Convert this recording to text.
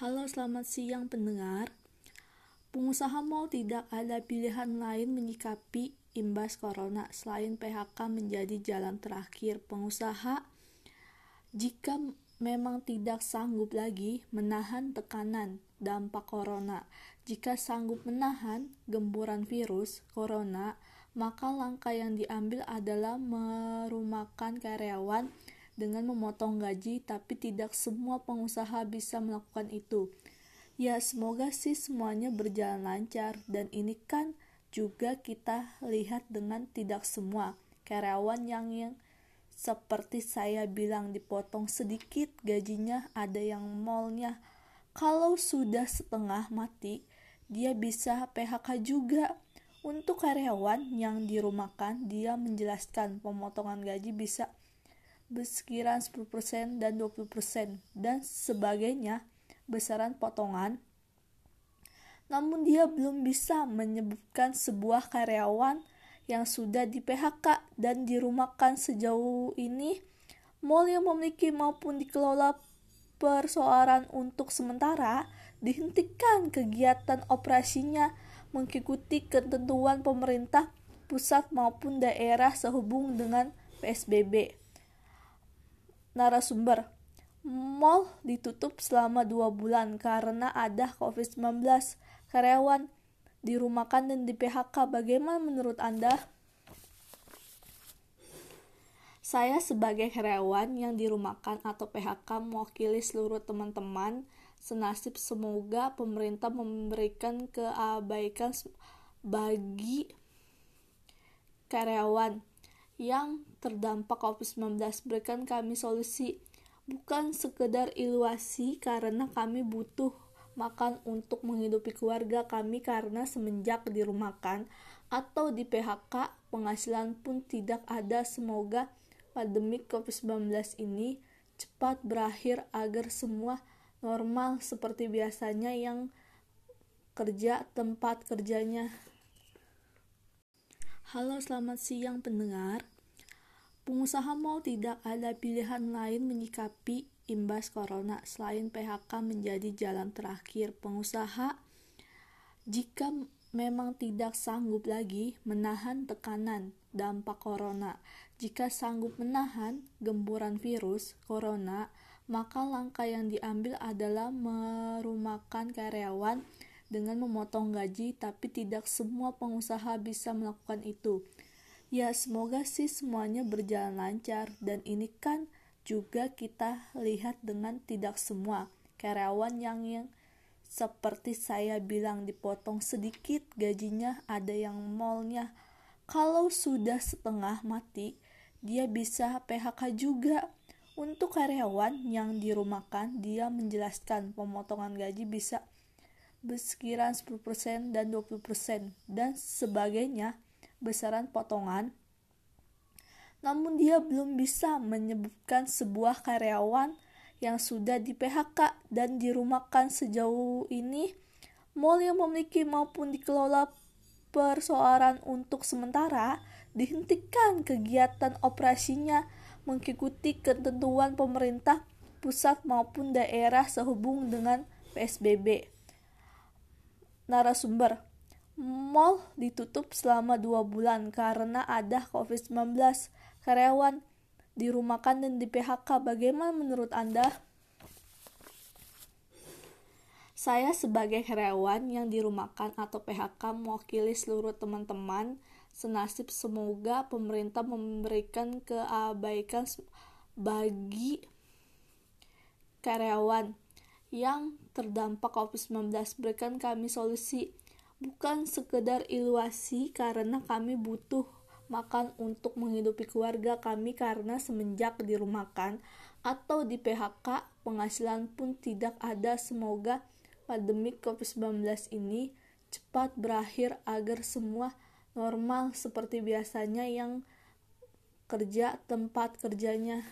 Halo, selamat siang pendengar. Pengusaha mal tidak ada pilihan lain menyikapi imbas corona selain PHK menjadi jalan terakhir pengusaha jika memang tidak sanggup lagi menahan tekanan dampak corona. Jika sanggup menahan gemburan virus corona, maka langkah yang diambil adalah merumahkan karyawan dengan memotong gaji, tapi tidak semua pengusaha bisa melakukan itu. Ya, semoga sih semuanya berjalan lancar, dan ini kan juga kita lihat dengan tidak semua karyawan yang yang seperti saya bilang dipotong sedikit gajinya, ada yang mallnya. Kalau sudah setengah mati, dia bisa PHK juga. Untuk karyawan yang dirumahkan, dia menjelaskan pemotongan gaji bisa besaran 10% dan 20% dan sebagainya besaran potongan. Namun dia belum bisa menyebutkan sebuah karyawan yang sudah di PHK dan dirumahkan sejauh ini mall yang memiliki maupun dikelola persoalan untuk sementara dihentikan kegiatan operasinya mengikuti ketentuan pemerintah pusat maupun daerah sehubung dengan PSBB narasumber. Mall ditutup selama dua bulan karena ada COVID-19. Karyawan dirumahkan dan di PHK. Bagaimana menurut Anda? Saya sebagai karyawan yang dirumahkan atau PHK mewakili seluruh teman-teman senasib semoga pemerintah memberikan keabaikan bagi karyawan yang terdampak COVID-19 berikan kami solusi. Bukan sekedar iluasi karena kami butuh makan untuk menghidupi keluarga kami karena semenjak dirumahkan atau di PHK penghasilan pun tidak ada. Semoga pandemi COVID-19 ini cepat berakhir agar semua normal seperti biasanya yang kerja tempat kerjanya. Halo, selamat siang pendengar. Pengusaha mal tidak ada pilihan lain menyikapi imbas corona selain PHK menjadi jalan terakhir pengusaha jika memang tidak sanggup lagi menahan tekanan dampak corona. Jika sanggup menahan gemburan virus corona, maka langkah yang diambil adalah merumahkan karyawan dengan memotong gaji, tapi tidak semua pengusaha bisa melakukan itu. Ya, semoga sih semuanya berjalan lancar, dan ini kan juga kita lihat dengan tidak semua karyawan yang yang seperti saya bilang dipotong sedikit gajinya, ada yang mallnya. Kalau sudah setengah mati, dia bisa PHK juga. Untuk karyawan yang dirumahkan, dia menjelaskan pemotongan gaji bisa besaran 10% dan 20% dan sebagainya besaran potongan namun dia belum bisa menyebutkan sebuah karyawan yang sudah di PHK dan dirumahkan sejauh ini mall yang memiliki maupun dikelola persoalan untuk sementara dihentikan kegiatan operasinya mengikuti ketentuan pemerintah pusat maupun daerah sehubung dengan PSBB narasumber. Mall ditutup selama dua bulan karena ada COVID-19. Karyawan dirumahkan dan di PHK. Bagaimana menurut Anda? Saya sebagai karyawan yang dirumahkan atau PHK mewakili seluruh teman-teman senasib semoga pemerintah memberikan keabaikan bagi karyawan yang terdampak COVID-19 berikan kami solusi bukan sekedar iluasi karena kami butuh makan untuk menghidupi keluarga kami karena semenjak dirumahkan atau di PHK penghasilan pun tidak ada. Semoga pandemi COVID-19 ini cepat berakhir agar semua normal seperti biasanya yang kerja tempat kerjanya